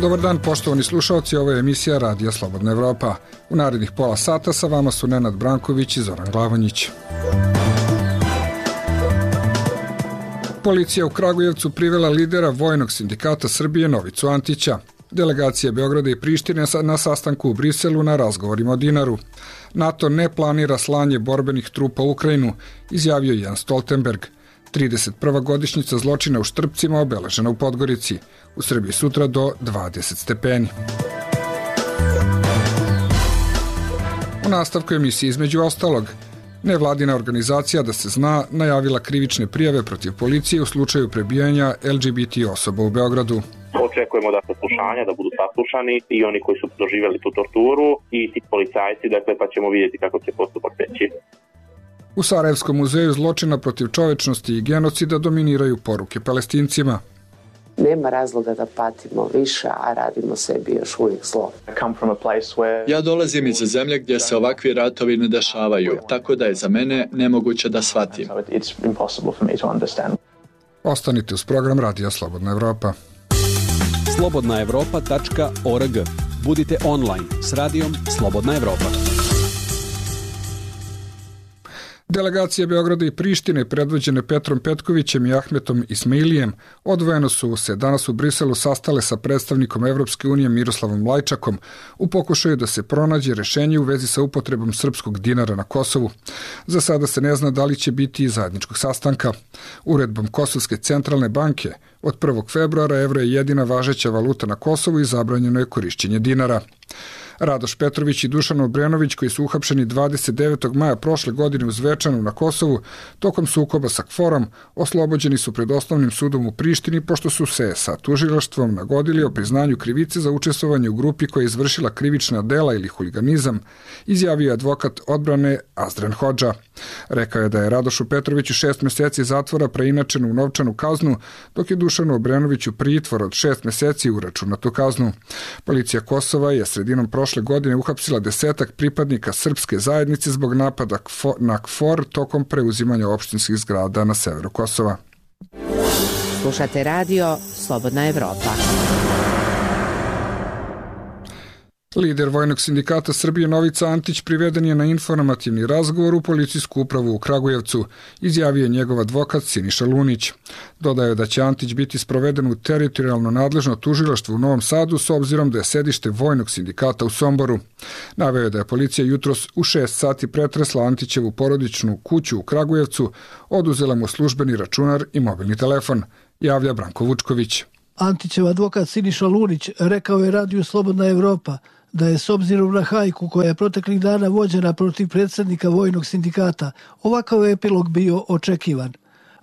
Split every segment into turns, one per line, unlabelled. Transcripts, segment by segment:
Dobar dan poštovani slušalci, ovo je emisija Radija Slobodna Evropa. U narednih pola sata sa vama su Nenad Branković i Zoran Glavonjić. Policija u Kragujevcu privela lidera Vojnog sindikata Srbije Novicu Antića. Delegacija Beograda i Prištine na sastanku u Briselu na razgovorima o dinaru. NATO ne planira slanje borbenih trupa u Ukrajinu, izjavio Jan Stoltenberg. 31. godišnjica zločina u Štrpcima obeležena u Podgorici. U Srbiji sutra do 20 stepeni. U nastavku emisije između ostalog, Nevladina organizacija da se zna najavila krivične prijave protiv policije u slučaju prebijanja LGBT osoba u Beogradu.
Očekujemo da saslušanja, da budu saslušani i oni koji su doživjeli tu torturu i ti policajci, dakle pa ćemo vidjeti kako će postupak teći.
U Sarajevskom muzeju zločina protiv čovečnosti i genocida dominiraju poruke palestincima.
Nema razloga da patimo više, a radimo sebi još uvijek zlo.
Ja dolazim iz zemlje gdje se ovakvi ratovi ne dešavaju, tako da je za mene nemoguće da shvatim.
Ostanite uz program Radija Slobodna Evropa.
slobodnaevropa.org Budite online s radijom Slobodna Evropa.
Delegacije Beograda i Prištine, predvođene Petrom Petkovićem i Ahmetom Ismailijem, odvojeno su se danas u Briselu sastale sa predstavnikom Evropske unije Miroslavom Lajčakom u pokušaju da se pronađe rešenje u vezi sa upotrebom srpskog dinara na Kosovu. Za sada se ne zna da li će biti i zajedničkog sastanka. Uredbom Kosovske centralne banke od 1. februara evro je jedina važeća valuta na Kosovu i zabranjeno je korišćenje dinara. Radoš Petrović i Dušan Obrenović koji su uhapšeni 29. maja prošle godine u Zvečanu na Kosovu tokom sukoba sa KFORom oslobođeni su pred osnovnim sudom u Prištini pošto su se sa tužilaštvom nagodili o priznanju krivice za učestvovanje u grupi koja je izvršila krivična dela ili huliganizam, izjavio advokat odbrane Azdren Hođa. Rekao je da je Radošu Petroviću šest meseci zatvora preinačen u novčanu kaznu, dok je Dušanu Obrenoviću pritvor od šest meseci uračunatu kaznu. Policija Kosova je sredinom prošle godine uhapsila desetak pripadnika srpske zajednice zbog napada na KFOR tokom preuzimanja opštinskih zgrada na severu Kosova.
Slušate radio Slobodna Evropa.
Lider Vojnog sindikata Srbije Novica Antić priveden je na informativni razgovor u policijsku upravu u Kragujevcu, izjavio je njegov advokat Siniša Lunić. Dodaje da će Antić biti sproveden u teritorijalno nadležno tužilaštvo u Novom Sadu s obzirom da je sedište Vojnog sindikata u Somboru. Naveo je da je policija jutros u 6 sati pretresla Antićevu porodičnu kuću u Kragujevcu, oduzela mu službeni računar i mobilni telefon, javlja Branko Vučković.
Antićev advokat Siniša Lunić rekao je radiju Slobodna Evropa da je s obzirom na hajku koja je proteklih dana vođena protiv predsednika Vojnog sindikata, ovakav epilog bio očekivan.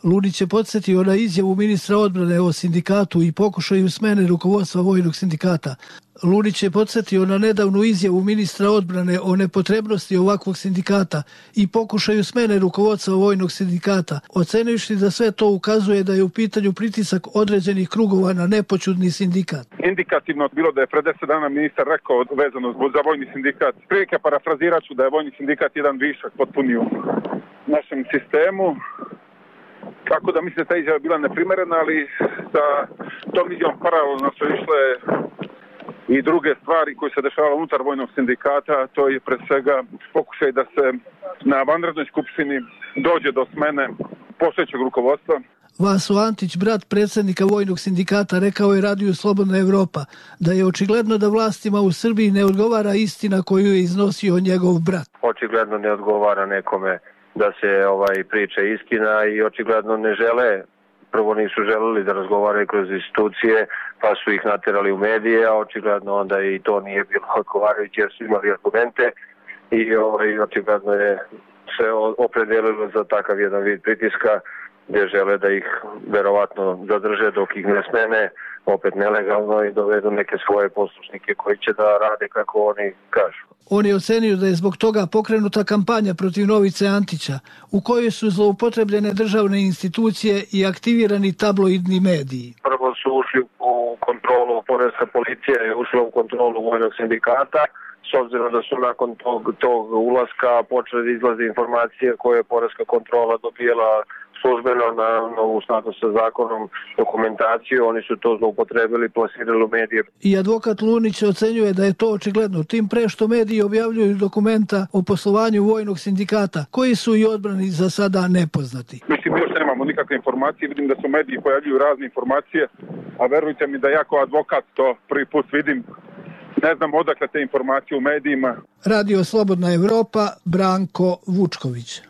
Lunić je podsjetio na izjavu ministra odbrane o sindikatu i pokušaju smene rukovodstva Vojnog sindikata. Lunić je podsjetio na nedavnu izjavu ministra odbrane o nepotrebnosti ovakvog sindikata i pokušaju smene rukovodstva Vojnog sindikata, ocenujući da sve to ukazuje da je u pitanju pritisak određenih krugova na nepoćudni sindikat.
Indikativno bilo da je pre 10 dana ministar rekao vezano za Vojni sindikat. Prilike parafrazirat ću da je Vojni sindikat jedan višak potpunio našem sistemu Tako da mislim da ta izjava bila neprimerena, ali sa tom izjavom paralelno su išle i druge stvari koje se dešavale unutar vojnog sindikata, to je pre svega pokušaj da se na vanrednoj skupštini dođe do smene postojećeg rukovodstva.
Vaso Antić, brat predsednika Vojnog sindikata, rekao je Radio Slobodna Evropa da je očigledno da vlastima u Srbiji ne odgovara istina koju je iznosio njegov brat.
Očigledno ne odgovara nekome da se ovaj priča istina i očigledno ne žele prvo nisu želeli da razgovaraju kroz institucije, pa su ih naterali u medije, a očigledno onda i to nije bilo odgovarajuće jer su imali argumente i ovaj, očigledno je se opredelilo za takav jedan vid pritiska gde žele da ih verovatno zadrže dok ih ne smene opet nelegalno i dovedu neke svoje poslušnike koji će da rade kako oni kažu.
Oni ocenjuju da je zbog toga pokrenuta kampanja protiv Novice Antića, u kojoj su zloupotrebljene državne institucije i aktivirani tabloidni mediji.
Prvo su ušli u kontrolu, poreska policija je ušla u kontrolu vojnog sindikata, s obzirom da su nakon tog, tog ulaska počele da izlaze informacije koje je poreska kontrola dobijela službeno na novu skladu sa zakonom dokumentaciju, oni su to zloupotrebili, plasirali u medije.
I advokat Lunić ocenjuje da je to očigledno, tim pre što mediji objavljuju dokumenta o poslovanju vojnog sindikata, koji su i odbrani za sada nepoznati.
Mislim, još nemamo nikakve informacije, vidim da su mediji pojavljuju razne informacije, a verujte mi da ja kao advokat to prvi put vidim ne znam odakle te informacije u medijima.
Radio Slobodna Evropa, Branko Vučković.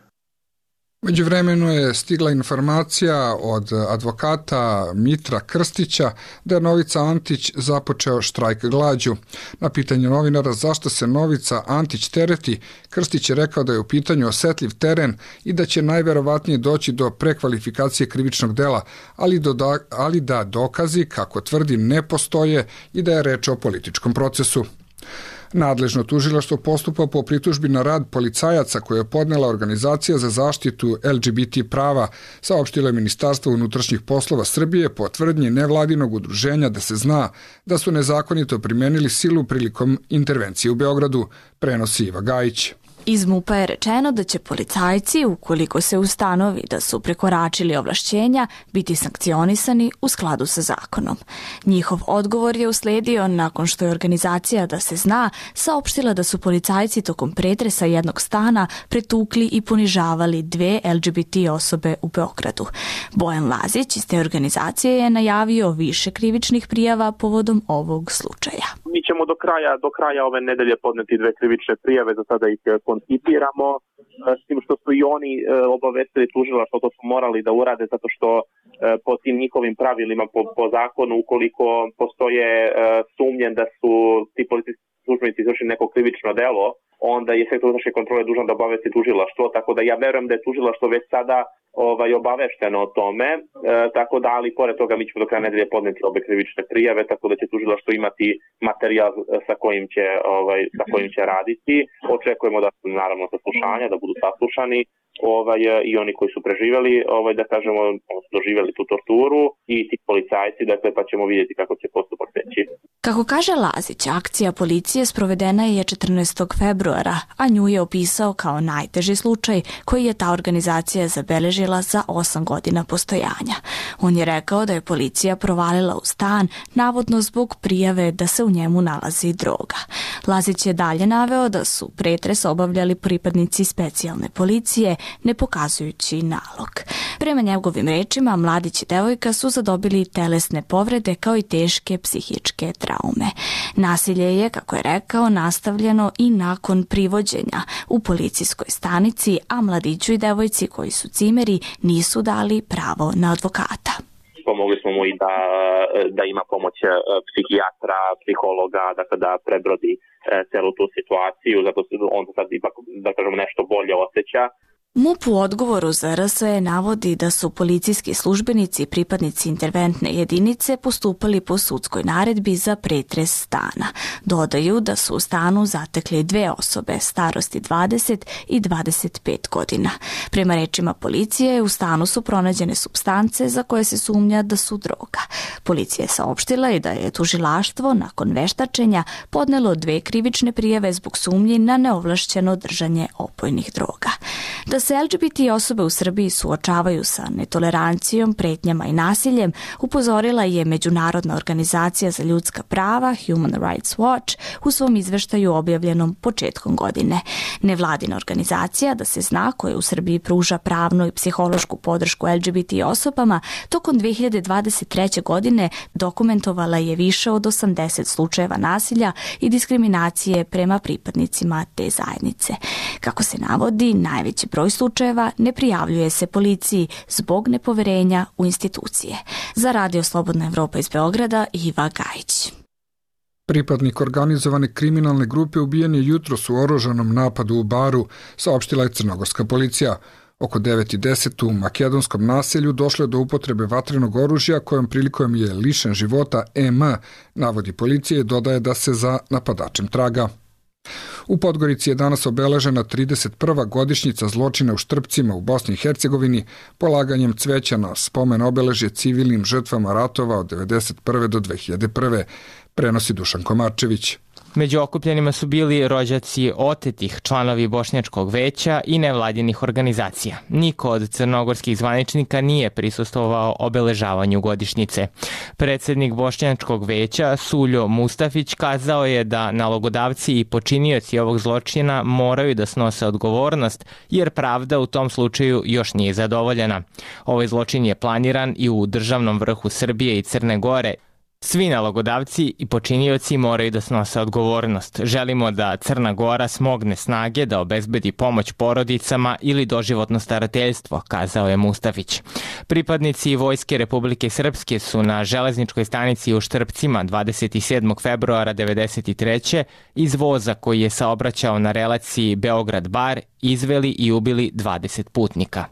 Među vremenu je stigla informacija od advokata Mitra Krstića da je Novica Antić započeo štrajk glađu. Na pitanje novinara zašto se Novica Antić tereti, Krstić je rekao da je u pitanju osetljiv teren i da će najverovatnije doći do prekvalifikacije krivičnog dela, ali, do da, ali da dokazi, kako tvrdi, ne postoje i da je reč o političkom procesu. Nadležno tužilaštvo postupa po pritužbi na rad policajaca koje je podnela Organizacija za zaštitu LGBT prava, saopštilo je Ministarstvo unutrašnjih poslova Srbije po tvrdnji nevladinog udruženja da se zna da su nezakonito primenili silu prilikom intervencije u Beogradu, prenosi Iva Gajić.
Iz MUPA je rečeno da će policajci, ukoliko se ustanovi da su prekoračili ovlašćenja, biti sankcionisani u skladu sa zakonom. Njihov odgovor je usledio nakon što je organizacija da se zna saopštila da su policajci tokom pretresa jednog stana pretukli i ponižavali dve LGBT osobe u Beogradu. Bojan Lazić iz te organizacije je najavio više krivičnih prijava povodom ovog slučaja.
Mi ćemo do kraja, do kraja ove nedelje podneti dve krivične prijave, za sada ih koncipiramo, e, s tim što su i oni e, obavestili tužila što to su morali da urade zato što e, po tim njihovim pravilima, po, po zakonu, ukoliko postoje sumnjen da su ti policijski službenici izvršili neko krivično delo, onda je sektor unutrašnje kontrole dužan da obavesti tužilaštvo, tako da ja verujem da je tužilaštvo već sada ovaj, obavešteno o tome, e, tako da, ali pored toga mi ćemo do kraja nedelje podneti obe krivične prijave, tako da će tužilaštvo imati materijal sa kojim će, ovaj, sa kojim će raditi. Očekujemo da naravno saslušanja, da budu saslušani, ovaj, i oni koji su preživeli, ovaj, da kažemo, doživjeli tu torturu i ti policajci, dakle, pa ćemo vidjeti kako će postupak teći.
Kako kaže Lazić, akcija policije sprovedena je 14. februara, a nju je opisao kao najteži slučaj koji je ta organizacija zabeležila za 8 godina postojanja. On je rekao da je policija provalila u stan, navodno zbog prijave da se u njemu nalazi droga. Lazić je dalje naveo da su pretres obavljali pripadnici specijalne policije, ne pokazujući nalog. Prema njegovim rečima, mladić i devojka su zadobili telesne povrede kao i teške psihičke traume. Nasilje je, kako je rekao, nastavljeno i nakon privođenja u policijskoj stanici, a mladiću i devojci koji su cimeri nisu dali pravo na advokata
pomogli smo mu i da, da ima pomoć e, psihijatra, psihologa, dakle da prebrodi e, celu tu situaciju, zato se on sad ipak, da kažem, nešto bolje osjeća.
MUP u odgovoru za RSE navodi da su policijski službenici i pripadnici interventne jedinice postupali po sudskoj naredbi za pretres stana. Dodaju da su u stanu zatekli dve osobe starosti 20 i 25 godina. Prema rečima policije, u stanu su pronađene substance za koje se sumnja da su droga. Policija je saopštila i da je tužilaštvo nakon veštačenja podnelo dve krivične prijave zbog sumnji na neovlašćeno držanje opojnih droga. Da se LGBT osobe u Srbiji suočavaju sa netolerancijom, pretnjama i nasiljem, upozorila je Međunarodna organizacija za ljudska prava Human Rights Watch u svom izveštaju objavljenom početkom godine. Nevladina organizacija da se zna koja u Srbiji pruža pravnu i psihološku podršku LGBT osobama tokom 2023. godine dokumentovala je više od 80 slučajeva nasilja i diskriminacije prema pripadnicima te zajednice. Kako se navodi, najveći broj slučajeva ne prijavljuje se policiji zbog nepoverenja u institucije. Za Radio Slobodna Evropa iz Beograda Iva Gajić.
Pripadnik organizovane kriminalne grupe ubijen je jutros u oružanom napadu u baru, saopštila je crnogorska policija. Oko 9.10 u makedonskom naselju došlo je do upotrebe vatrenog oružja kojom prilikom je lišen života EM, navodi policije, dodaje da se za napadačem traga. U Podgorici je danas obeležena 31. godišnjica zločina u Štrpcima u Bosni i Hercegovini polaganjem cveća na spomen obeležje civilnim žrtvama ratova od 1991. do 2001. prenosi Dušan Komarčević.
Među okupljenima su bili rođaci otetih članovi Bošnjačkog veća i nevladinih organizacija. Niko od crnogorskih zvaničnika nije prisustovao obeležavanju godišnjice. Predsednik Bošnjačkog veća Suljo Mustafić kazao je da nalogodavci i počinioci ovog zločina moraju da snose odgovornost jer pravda u tom slučaju još nije zadovoljena. Ovaj zločin je planiran i u državnom vrhu Srbije i Crne Gore Svi nalogodavci i počinioci moraju da snose odgovornost. Želimo da Crna Gora smogne snage da obezbedi pomoć porodicama ili doživotno starateljstvo, kazao je Mustafić. Pripadnici Vojske Republike Srpske su na železničkoj stanici u Štrpcima 27. februara 1993. iz voza koji je saobraćao na relaciji Beograd-Bar izveli i ubili 20 putnika.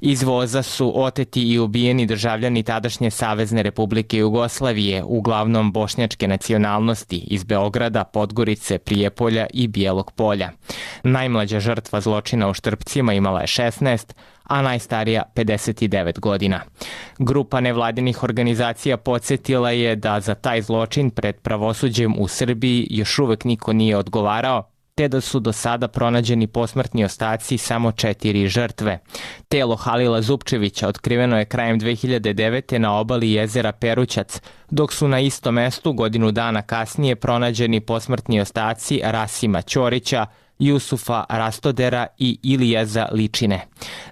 Iz voza su oteti i ubijeni državljani tadašnje Savezne Republike Jugoslavije, uglavnom bošnjačke nacionalnosti iz Beograda, Podgorice, Prijepolja i Bijelog polja. Najmlađa žrtva zločina u Štrpcima imala je 16, a najstarija 59 godina. Grupa nevladinih organizacija podsjetila je da za taj zločin pred pravosuđem u Srbiji još uvek niko nije odgovarao, te da su do sada pronađeni posmrtni ostaci samo četiri žrtve. Telo Halila Zupčevića otkriveno je krajem 2009. na obali jezera Perućac, dok su na istom mestu godinu dana kasnije pronađeni posmrtni ostaci Rasima Ćorića, Jusufa Rastodera i Ilijeza Ličine.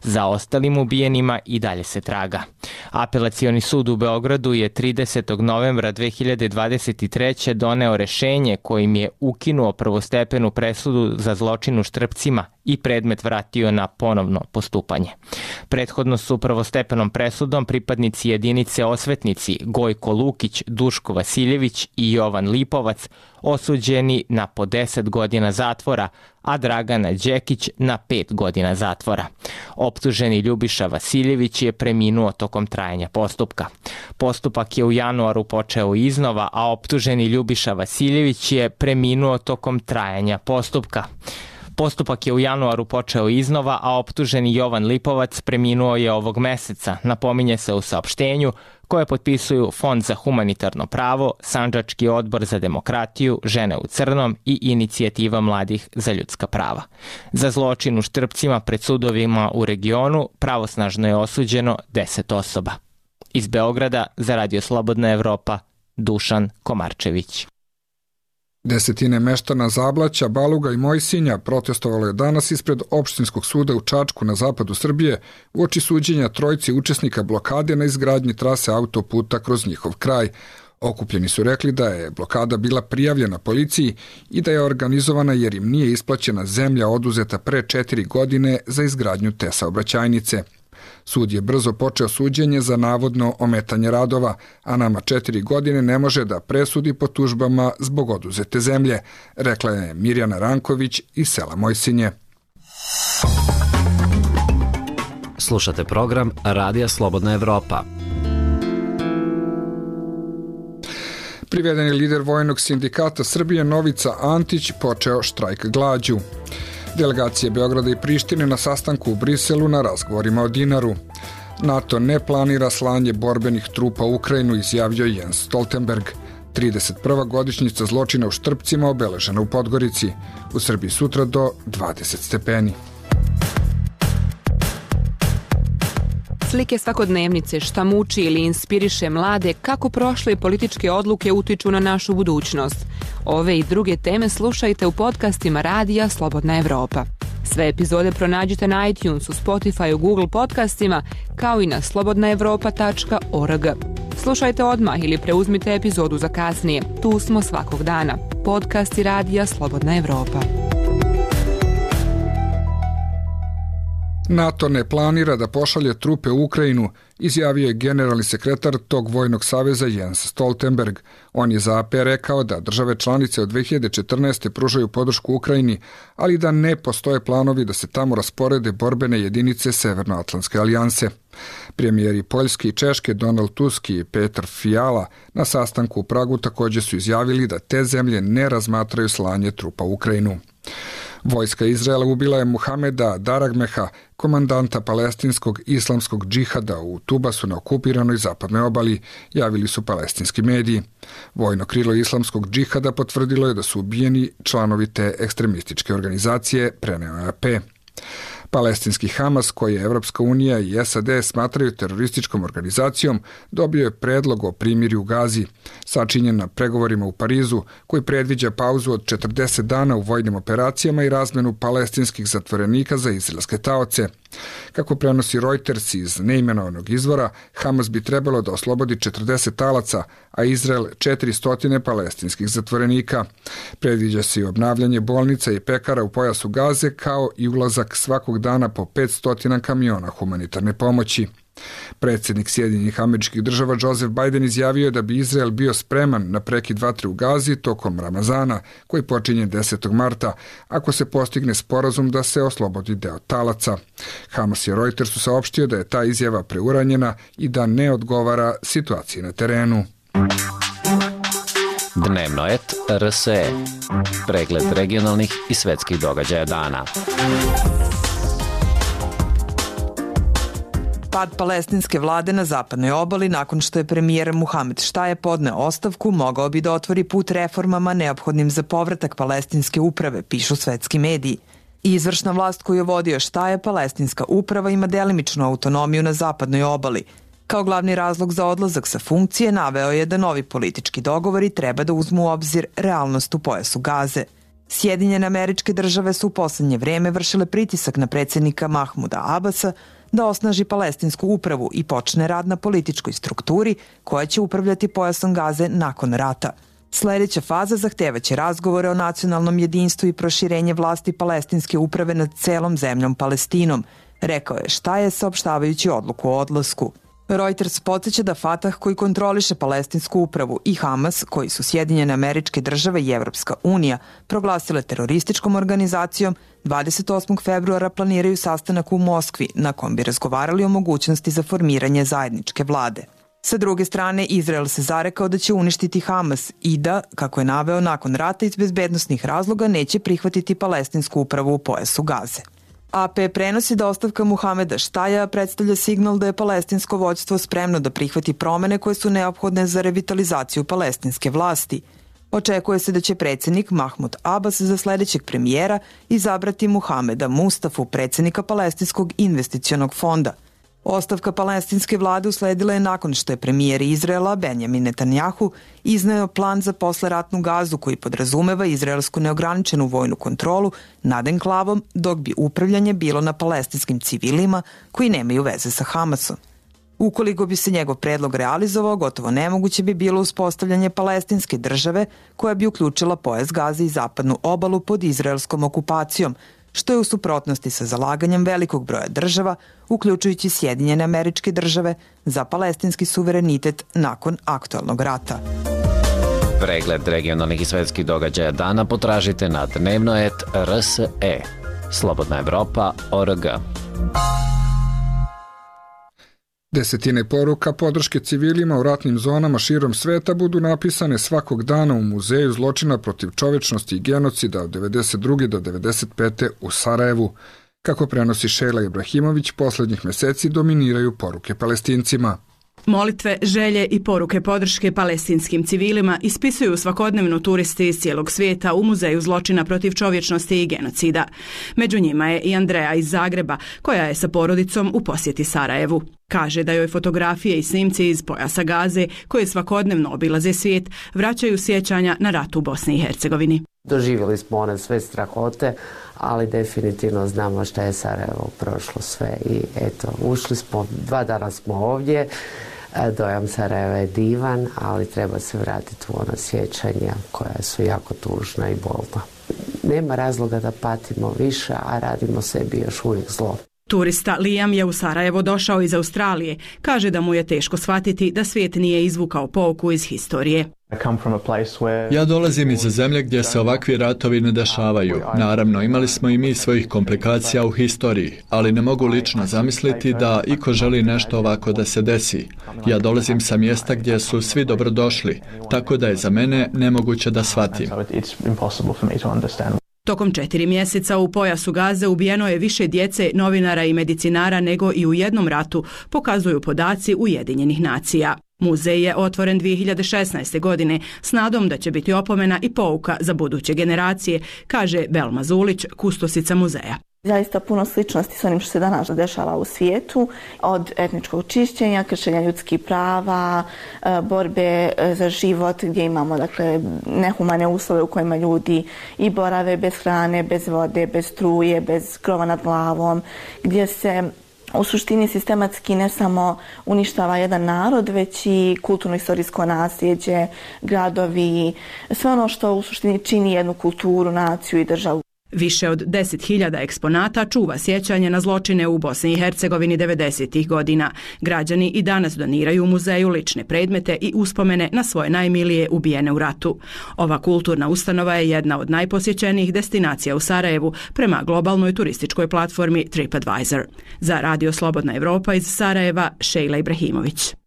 Za ostalim ubijenima i dalje se traga. Apelacioni sud u Beogradu je 30. novembra 2023. doneo rešenje kojim je ukinuo prvostepenu presudu za zločin u Štrpcima i predmet vratio na ponovno postupanje. Prethodno su prvostepenom presudom pripadnici jedinice osvetnici Gojko Lukić, Duško Vasiljević i Jovan Lipovac osuđeni na po 10 godina zatvora, a Dragana Đekić na 5 godina zatvora. Optuženi Ljubiša Vasiljević je preminuo tokom trajanja postupka. Postupak je u januaru počeo iznova, a optuženi Ljubiša Vasiljević je preminuo tokom trajanja postupka. Postupak je u januaru počeo iznova, a optuženi Jovan Lipovac preminuo je ovog meseca, napominje se u saopštenju, koje potpisuju Fond za humanitarno pravo, Sanđački odbor za demokratiju, Žene u crnom i Inicijativa mladih za ljudska prava. Za zločin u Štrpcima pred sudovima u regionu pravosnažno je osuđeno 10 osoba. Iz Beograda za Radio Slobodna Evropa, Dušan Komarčević.
Desetine meštana Zablaća, Baluga i Mojsinja protestovalo je danas ispred opštinskog suda u Čačku na zapadu Srbije u oči suđenja trojci učesnika blokade na izgradnji trase autoputa kroz njihov kraj. Okupljeni su rekli da je blokada bila prijavljena policiji i da je organizovana jer im nije isplaćena zemlja oduzeta pre četiri godine za izgradnju te saobraćajnice. Sud je brzo počeo suđenje za navodno ometanje radova, a nama četiri godine ne može da presudi po tužbama zbog oduzete zemlje, rekla je Mirjana Ranković iz sela Mojsinje.
Slušate program Radija Slobodna Evropa.
Privedeni lider Vojnog sindikata Srbije Novica Antić počeo štrajk glađu. Delegacije Beograda i Prištine na sastanku u Briselu na razgovorima o dinaru. NATO ne planira slanje borbenih trupa u Ukrajinu, izjavio Jens Stoltenberg. 31. godišnjica zločina u Štrpcima obeležena u Podgorici. U Srbiji sutra do 20 stepeni.
Slike svakodnevnice, šta muči ili inspiriše mlade, kako prošle političke odluke utiču na našu budućnost. Ove i druge teme slušajte u podcastima Radija Slobodna Evropa. Sve epizode pronađite na iTunesu, Spotify, Google podcastima, kao i na slobodnaevropa.org. Slušajte odmah ili preuzmite epizodu za kasnije. Tu smo svakog dana. Podcasti Radija Slobodna Evropa.
NATO ne planira da pošalje trupe u Ukrajinu, izjavio je generalni sekretar tog vojnog saveza Jens Stoltenberg. On je za AP rekao da države članice od 2014. pružaju podršku Ukrajini, ali da ne postoje planovi da se tamo rasporede borbene jedinice Severnoatlantske alijanse. Premijeri Poljske i Češke Donald Tusk i Petar Fiala na sastanku u Pragu takođe su izjavili da te zemlje ne razmatraju slanje trupa u Ukrajinu. Vojska Izraela ubila je Muhameda Daragmeha, komandanta palestinskog islamskog džihada u Tubasu na okupiranoj zapadnoj obali, javili su palestinski mediji. Vojno krilo islamskog džihada potvrdilo je da su ubijeni članovi te ekstremističke organizacije, preneo AP. Palestinski Hamas, koji je Evropska unija i SAD smatraju terorističkom organizacijom, dobio je predlog o primirju u Gazi, sačinjen na pregovorima u Parizu, koji predviđa pauzu od 40 dana u vojnim operacijama i razmenu palestinskih zatvorenika za izraelske taoce. Kako prenosi Reuters iz neimenovanog izvora, Hamas bi trebalo da oslobodi 40 talaca, a Izrael 400 palestinskih zatvorenika. Predviđa se i obnavljanje bolnica i pekara u pojasu Gaze, kao i ulazak svakog dana po 500 kamiona humanitarne pomoći. Predsednik Sjedinjenih američkih država Joseph Biden izjavio je da bi Izrael bio spreman na prekid vatre u Gazi tokom Ramazana, koji počinje 10. marta, ako se postigne sporazum da se oslobodi deo talaca. Hamas je Reutersu saopštio da je ta izjava preuranjena i da ne odgovara situaciji na terenu.
Dnevno et RSE. Pregled regionalnih i svetskih događaja dana.
Pad palestinske vlade na zapadnoj obali nakon što je premijer Muhamed Štaje podneo ostavku mogao bi da otvori put reformama neophodnim za povratak palestinske uprave, pišu svetski mediji. Izvršna vlast koju je vodio Štaje, palestinska uprava ima delimičnu autonomiju na zapadnoj obali. Kao glavni razlog za odlazak sa funkcije naveo je da novi politički dogovori treba da uzmu u obzir realnost u pojasu Gaze. Sjedinjene američke države su u poslednje vreme vršile pritisak na predsednika Mahmuda Abasa da osnaži palestinsku upravu i počne rad na političkoj strukturi koja će upravljati pojasom gaze nakon rata. Sledeća faza zahtevaće razgovore o nacionalnom jedinstvu i proširenje vlasti palestinske uprave nad celom zemljom Palestinom, rekao je šta je saopštavajući odluku o odlasku. Reuters podsjeća da Fatah koji kontroliše palestinsku upravu i Hamas, koji su Sjedinjene američke države i Evropska unija, proglasile terorističkom organizacijom, 28. februara planiraju sastanak u Moskvi na kom bi razgovarali o mogućnosti za formiranje zajedničke vlade. Sa druge strane, Izrael se zarekao da će uništiti Hamas i da, kako je naveo nakon rata iz bezbednostnih razloga, neće prihvatiti palestinsku upravu u pojasu Gaze. AP prenosi da ostavka Muhameda Štaja predstavlja signal da je palestinsko vođstvo spremno da prihvati promene koje su neophodne za revitalizaciju palestinske vlasti. Očekuje se da će predsednik Mahmud Abbas za sledećeg premijera izabrati Muhameda Mustafu, predsednika Palestinskog investicionog fonda – Ostavka palestinske vlade usledila je nakon što je premijer Izraela Benjamin Netanjahu izneo plan za posleratnu gazu koji podrazumeva izraelsku neograničenu vojnu kontrolu nad enklavom dok bi upravljanje bilo na palestinskim civilima koji nemaju veze sa Hamasom. Ukoliko bi se njegov predlog realizovao, gotovo nemoguće bi bilo uspostavljanje palestinske države koja bi uključila pojas Gaze i zapadnu obalu pod izraelskom okupacijom, što je u suprotnosti sa zalaganjem velikog broja država, uključujući Sjedinjene američke države, za palestinski suverenitet nakon aktualnog rata.
Pregled regionalnih i svetskih događaja dana potražite na dnevnoet.rse. Slobodna Evropa.org.
Desetine poruka podrške civilima u ratnim zonama širom sveta budu napisane svakog dana u Muzeju zločina protiv čovečnosti i genocida od 92. do 95. u Sarajevu. Kako prenosi Šejla Ibrahimović, poslednjih meseci dominiraju poruke palestincima.
Molitve, želje i poruke podrške palestinskim civilima ispisuju svakodnevno turisti iz cijelog svijeta u Muzeju zločina protiv čovječnosti i genocida. Među njima je i Andreja iz Zagreba, koja je sa porodicom u posjeti Sarajevu. Kaže da joj fotografije i snimci iz pojasa Gaze, koje svakodnevno obilaze svijet, vraćaju sjećanja na rat u Bosni i Hercegovini.
Doživjeli smo one sve strahote, ali definitivno znamo šta je Sarajevo prošlo sve i eto, ušli smo, dva dana smo ovdje, dojam Sarajeva je divan, ali treba se vratiti u ona sjećanja koja su jako tužna i bolna. Nema razloga da patimo više, a radimo sebi još uvijek zlo.
Turista Liam je u Sarajevo došao iz Australije. Kaže da mu je teško shvatiti da svijet nije izvukao pouku iz historije.
Ja dolazim iz zemlje gdje se ovakvi ratovi ne dešavaju. Naravno, imali smo i mi svojih komplikacija u historiji, ali ne mogu lično zamisliti da iko želi nešto ovako da se desi. Ja dolazim sa mjesta gdje su svi dobrodošli, tako da je za mene nemoguće da shvatim.
Tokom četiri mjeseca u pojasu Gaze ubijeno je više djece, novinara i medicinara nego i u jednom ratu, pokazuju podaci Ujedinjenih nacija. Muzej je otvoren 2016. godine s nadom da će biti opomena i pouka za buduće generacije, kaže Belma Zulić, kustosica muzeja.
Zaista puno sličnosti s onim što se danas dešava u svijetu, od etničkog čišćenja, kršenja ljudskih prava, e, borbe e, za život gdje imamo dakle, nehumane uslove u kojima ljudi i borave bez hrane, bez vode, bez struje, bez krova nad glavom, gdje se u suštini sistematski ne samo uništava jedan narod, već i kulturno-istorijsko nasljeđe, gradovi, sve ono što u suštini čini jednu kulturu, naciju i državu.
Više od 10.000 eksponata čuva sjećanje na zločine u Bosni i Hercegovini 90. godina. Građani i danas doniraju muzeju lične predmete i uspomene na svoje najmilije ubijene u ratu. Ova kulturna ustanova je jedna od najposjećenijih destinacija u Sarajevu prema globalnoj turističkoj platformi TripAdvisor. Za Radio Slobodna Evropa iz Sarajeva, Šejla Ibrahimović.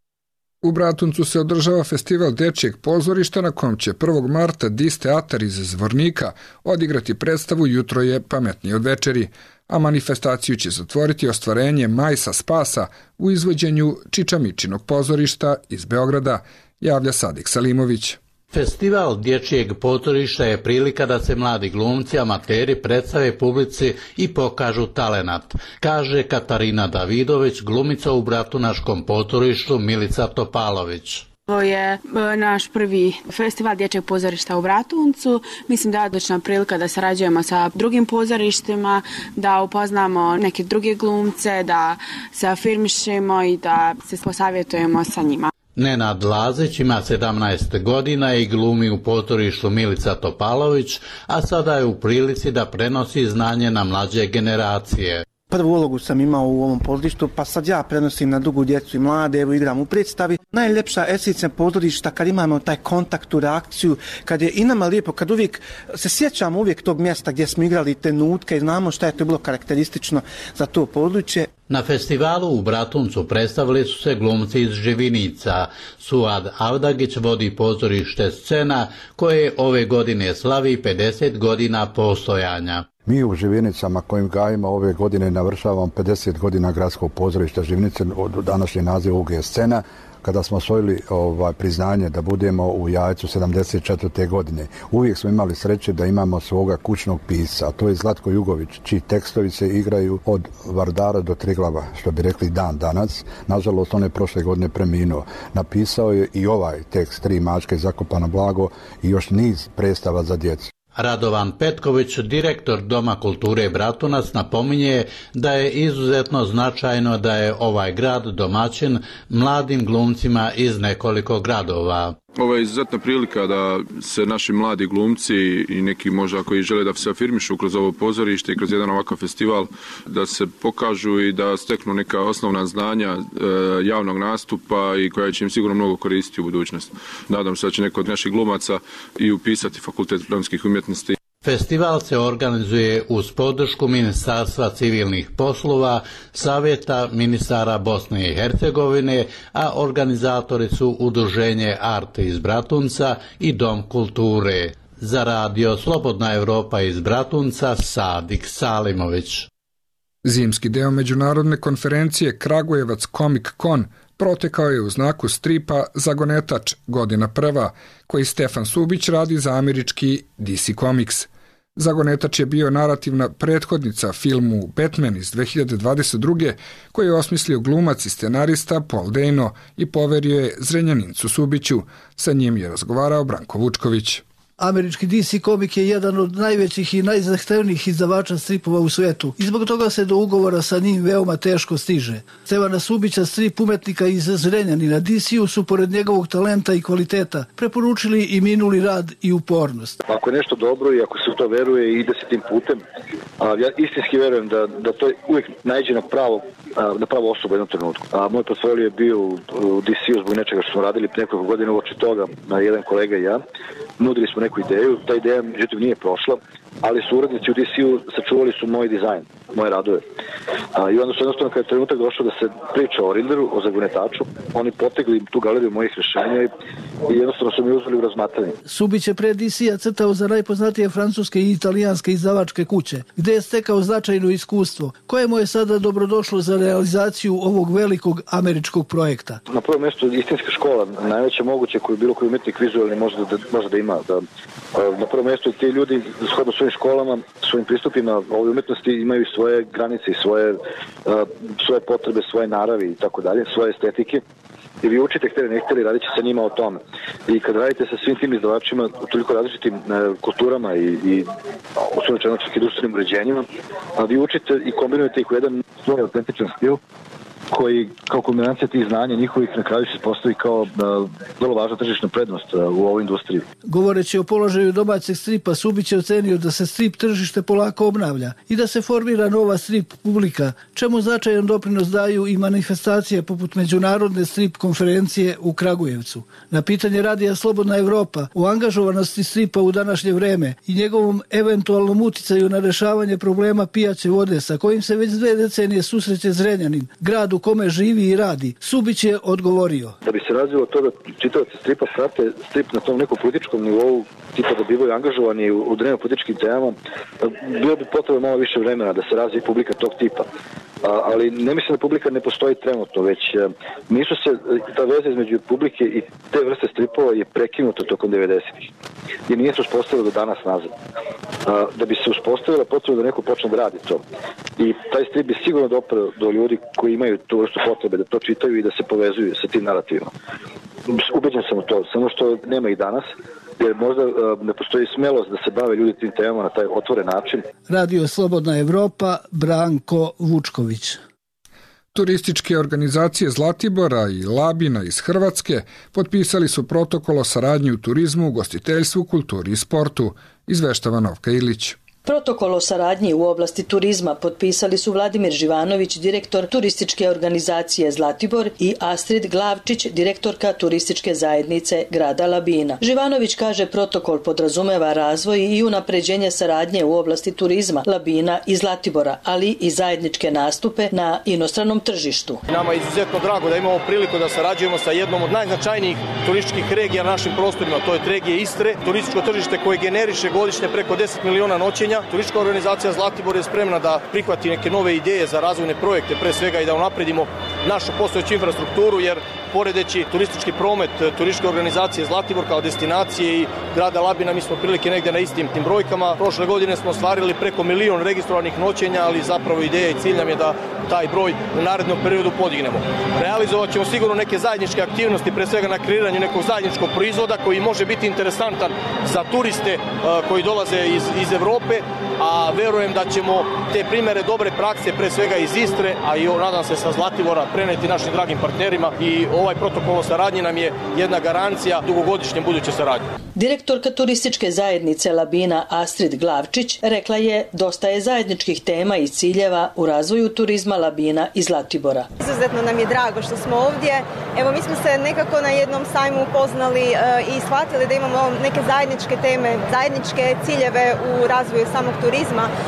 U Bratuncu se održava festival dečijeg pozorišta na kom će 1. marta Dis Teatar iz Zvornika odigrati predstavu Jutro je pametnije od večeri, a manifestaciju će zatvoriti ostvarenje Majsa Spasa u izvođenju Čičamičinog pozorišta iz Beograda, javlja Sadik Salimović.
Festival dječjeg potorišta je prilika da se mladi glumci amateri predstave publici i pokažu talenat, kaže Katarina Davidović, glumica u Bratunaškom potorištu Milica Topalović.
Ovo je e, naš prvi festival dječjeg pozorišta u Bratuncu. Mislim da je odlična prilika da sarađujemo sa drugim pozorištima, da upoznamo neke druge glumce, da se afirmišemo i da se posavjetujemo sa njima.
Nenad Lazić ima 17 godina i glumi u potorištu Milica Topalović, a sada je u prilici da prenosi znanje na mlađe generacije.
Prvu ulogu sam imao u ovom pozorištu, pa sad ja prenosim na dugu djecu i mlade, evo igram u predstavi. Najljepša esencija pozorišta kad imamo taj kontakt, tu reakciju, kad je i nama lijepo, kad uvijek se sjećamo uvijek tog mjesta gdje smo igrali te nutke i znamo šta je to bilo karakteristično za to područje.
Na festivalu u Bratuncu predstavili su se glumci iz Živinica. Suad Avdagić vodi pozorište scena koje ove godine slavi 50 godina postojanja.
Mi u Živinicama kojim gajimo ove godine navršavamo 50 godina gradskog pozorišta Živinice, od današnje naziv UG scena, kada smo osvojili ovaj, priznanje da budemo u jajcu 74. godine. Uvijek smo imali sreće da imamo svoga kućnog pisa, a to je Zlatko Jugović, čiji tekstovi se igraju od Vardara do Triglava, što bi rekli dan danas. Nažalost, on je prošle godine preminuo. Napisao je i ovaj tekst, Tri mačke zakopano blago i još niz predstava za djecu.
Radovan Petković, direktor Doma kulture Bratunac, napominje da je izuzetno značajno da je ovaj grad domaćin mladim glumcima iz nekoliko gradova.
Ovo je izuzetna prilika da se naši mladi glumci i neki možda koji žele da se afirmišu kroz ovo pozorište i kroz jedan ovakav festival, da se pokažu i da steknu neka osnovna znanja e, javnog nastupa i koja će im sigurno mnogo koristiti u budućnosti. Nadam se da će neko od naših glumaca i upisati fakultet dramskih umjetnosti.
Festival se organizuje uz podršku Ministarstva civilnih poslova, Savjeta ministara Bosne i Hercegovine, a organizatori su Udruženje Arte iz Bratunca i Dom kulture. Za radio Slobodna Evropa iz Bratunca, Sadik Salimović.
Zimski deo međunarodne konferencije Kragujevac Comic Con protekao je u znaku stripa Zagonetač godina prva, koji Stefan Subić radi za američki DC Comics – Zagonetač je bio narativna prethodnica filmu Batman iz 2022. koji je osmislio glumac i scenarista Paul Dano i poverio je Zrenjanincu Subiću. Sa njim je razgovarao Branko Vučković.
Američki DC komik je jedan od najvećih i najzahtevnijih izdavača stripova u svetu i zbog toga se do ugovora sa njim veoma teško stiže. Stevana Subića, strip umetnika iz Zrenjanina DC-u su pored njegovog talenta i kvaliteta preporučili i minuli rad i upornost.
Ako je nešto dobro i ako se u to veruje ide se tim putem, a ja istinski verujem da, da to uvijek najđe na pravo na pravo osobu u jednom trenutku. A moj portfolio je bio u, u DC-u zbog nečega što smo radili nekoliko godina uoči toga, na jedan kolega i ja. Nudili smo neku ideju, ta ideja međutim nije prošla ali su urednici u DC-u sačuvali su moj dizajn, moje radove. A, I onda su jednostavno kada je trenutak došao da se priča o Rinderu, o zagunetaču, oni potegli tu galeriju mojih rešenja i, i jednostavno su mi uzeli u razmatranje.
Subić je pre DC-a crtao za najpoznatije francuske i italijanske izdavačke kuće, gde je stekao značajno iskustvo, koje mu je sada dobrodošlo za realizaciju ovog velikog američkog projekta.
Na prvom mjestu istinska škola, najveća moguće koju bilo koji umetnik vizualni može da, može da ima. Da, na prvom mjestu ti ljudi, shodno svojim školama, svojim pristupima ovoj umetnosti imaju svoje granice i svoje, svoje potrebe, svoje naravi i tako dalje, svoje estetike i vi učite hteli ne hteli radit će sa njima o tome. I kad radite sa svim tim izdavačima u toliko različitim e, kulturama i, i osnovno čak i uređenjima, a vi učite i kombinujete ih u jedan svoj autentičan stil koji kao kombinacija tih znanja njihovih na kraju se postavi kao uh, vrlo važna tržišna prednost uh, u ovoj industriji.
Govoreći o položaju domaćeg stripa, Subić je ocenio da se strip tržište polako obnavlja i da se formira nova strip publika, čemu značajan doprinos daju i manifestacije poput Međunarodne strip konferencije u Kragujevcu. Na pitanje radija Slobodna Evropa o angažovanosti stripa u današnje vreme i njegovom eventualnom uticaju na rešavanje problema pijaće vode sa kojim se već dve decenije susreće Zrenjanin, grad u kome živi i radi. Subić je odgovorio.
Da bi se razvilo to da čitavci stripa prate strip na tom nekom političkom nivou, tipa da bivaju angažovani u, u političkim temama, bilo bi potrebno malo više vremena da se razvije publika tog tipa. A, ali ne mislim da publika ne postoji trenutno, već a, nisu se, ta veza između publike i te vrste stripova je prekinuta tokom 90-ih. I nije se uspostavilo do danas nazad. Da bi se uspostavila potrebno da neko počne da radi to. I taj strip bi sigurno doprao do ljudi koji imaju tu vrstu potrebe da to čitaju i da se povezuju sa tim narativima. Ubeđen sam u to, samo što nema i danas, jer možda ne postoji smelost da se bave ljudi tim temama na taj otvoren način.
Radio Slobodna Evropa, Branko Vučković.
Turističke organizacije Zlatibora i Labina iz Hrvatske potpisali su protokol o saradnji u turizmu, gostiteljstvu, kulturi i sportu, izveštava Novka Ilić.
Protokol o saradnji u oblasti turizma potpisali su Vladimir Živanović, direktor turističke organizacije Zlatibor i Astrid Glavčić, direktorka turističke zajednice grada Labina. Živanović kaže protokol podrazumeva razvoj i unapređenje saradnje u oblasti turizma Labina i Zlatibora, ali i zajedničke nastupe na inostranom tržištu.
Nama je izuzetno drago da imamo priliku da sarađujemo sa jednom od najznačajnijih turističkih regija na našim prostorima, to je regije Istre, turističko tržište koje generiše godišnje preko 10 miliona noćenja ulaganja. Turistička organizacija Zlatibor je spremna da prihvati neke nove ideje za razvojne projekte, pre svega i da unapredimo našu postojeću infrastrukturu, jer poredeći turistički promet turističke organizacije Zlatibor kao destinacije i grada Labina, mi smo prilike negde na istim tim brojkama. Prošle godine smo ostvarili preko milion registrovanih noćenja, ali zapravo ideja i cilj nam je da taj broj u narednom periodu podignemo. Realizovat ćemo sigurno neke zajedničke aktivnosti, pre svega na kreiranju nekog zajedničkog proizvoda koji može biti interesantan za turiste koji dolaze iz, iz Evrope, a verujem da ćemo te primere dobre prakse, pre svega iz Istre, a i nadam se sa Zlatibora, preneti našim dragim partnerima i ovaj protokol o saradnji nam je jedna garancija dugogodišnje buduće saradnje.
Direktorka turističke zajednice Labina Astrid Glavčić rekla je dosta je zajedničkih tema i ciljeva u razvoju turizma Labina i Zlatibora.
Izuzetno nam je drago što smo ovdje. Evo mi smo se nekako na jednom sajmu upoznali e, i shvatili da imamo neke zajedničke teme, zajedničke ciljeve u razvoju samog turizma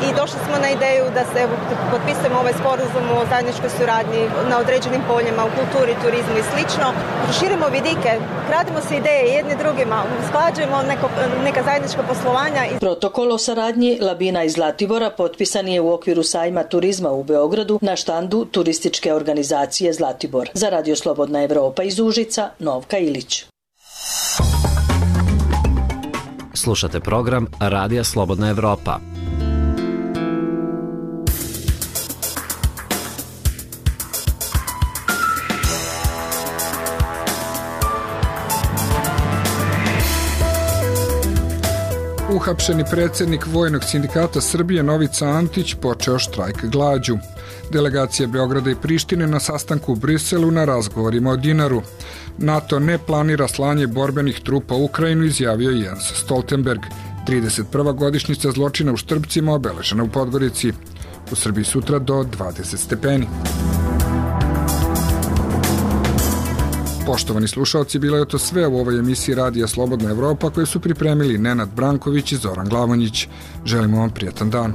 i došli smo na ideju da se evo, potpisujemo ovaj sporazum o zajedničkoj suradnji na određenim poljima u kulturi, turizmu i slično. Proširimo vidike, kradimo se ideje jedni drugima, usklađujemo neko, neka zajednička poslovanja.
Protokol o saradnji Labina iz Zlatibora potpisan je u okviru sajma turizma u Beogradu na štandu turističke organizacije Zlatibor. Za Radio Slobodna Evropa iz Užica, Novka Ilić.
Slušate program Radija Slobodna Evropa.
Uhapšeni predsednik Vojnog sindikata Srbije Novica Antić počeo štrajk glađu. Delegacija Beograda i Prištine na sastanku u Briselu na razgovorima o dinaru. NATO ne planira slanje borbenih trupa u Ukrajinu, izjavio Jens Stoltenberg. 31. godišnjica zločina u Štrbcima obeležena u Podgorici. U Srbiji sutra do 20 stepeni. Poštovani slušalci, bilo je to sve u ovoj emisiji Radija Slobodna Evropa koje su pripremili Nenad Branković i Zoran Glavonjić. Želimo vam prijetan dan.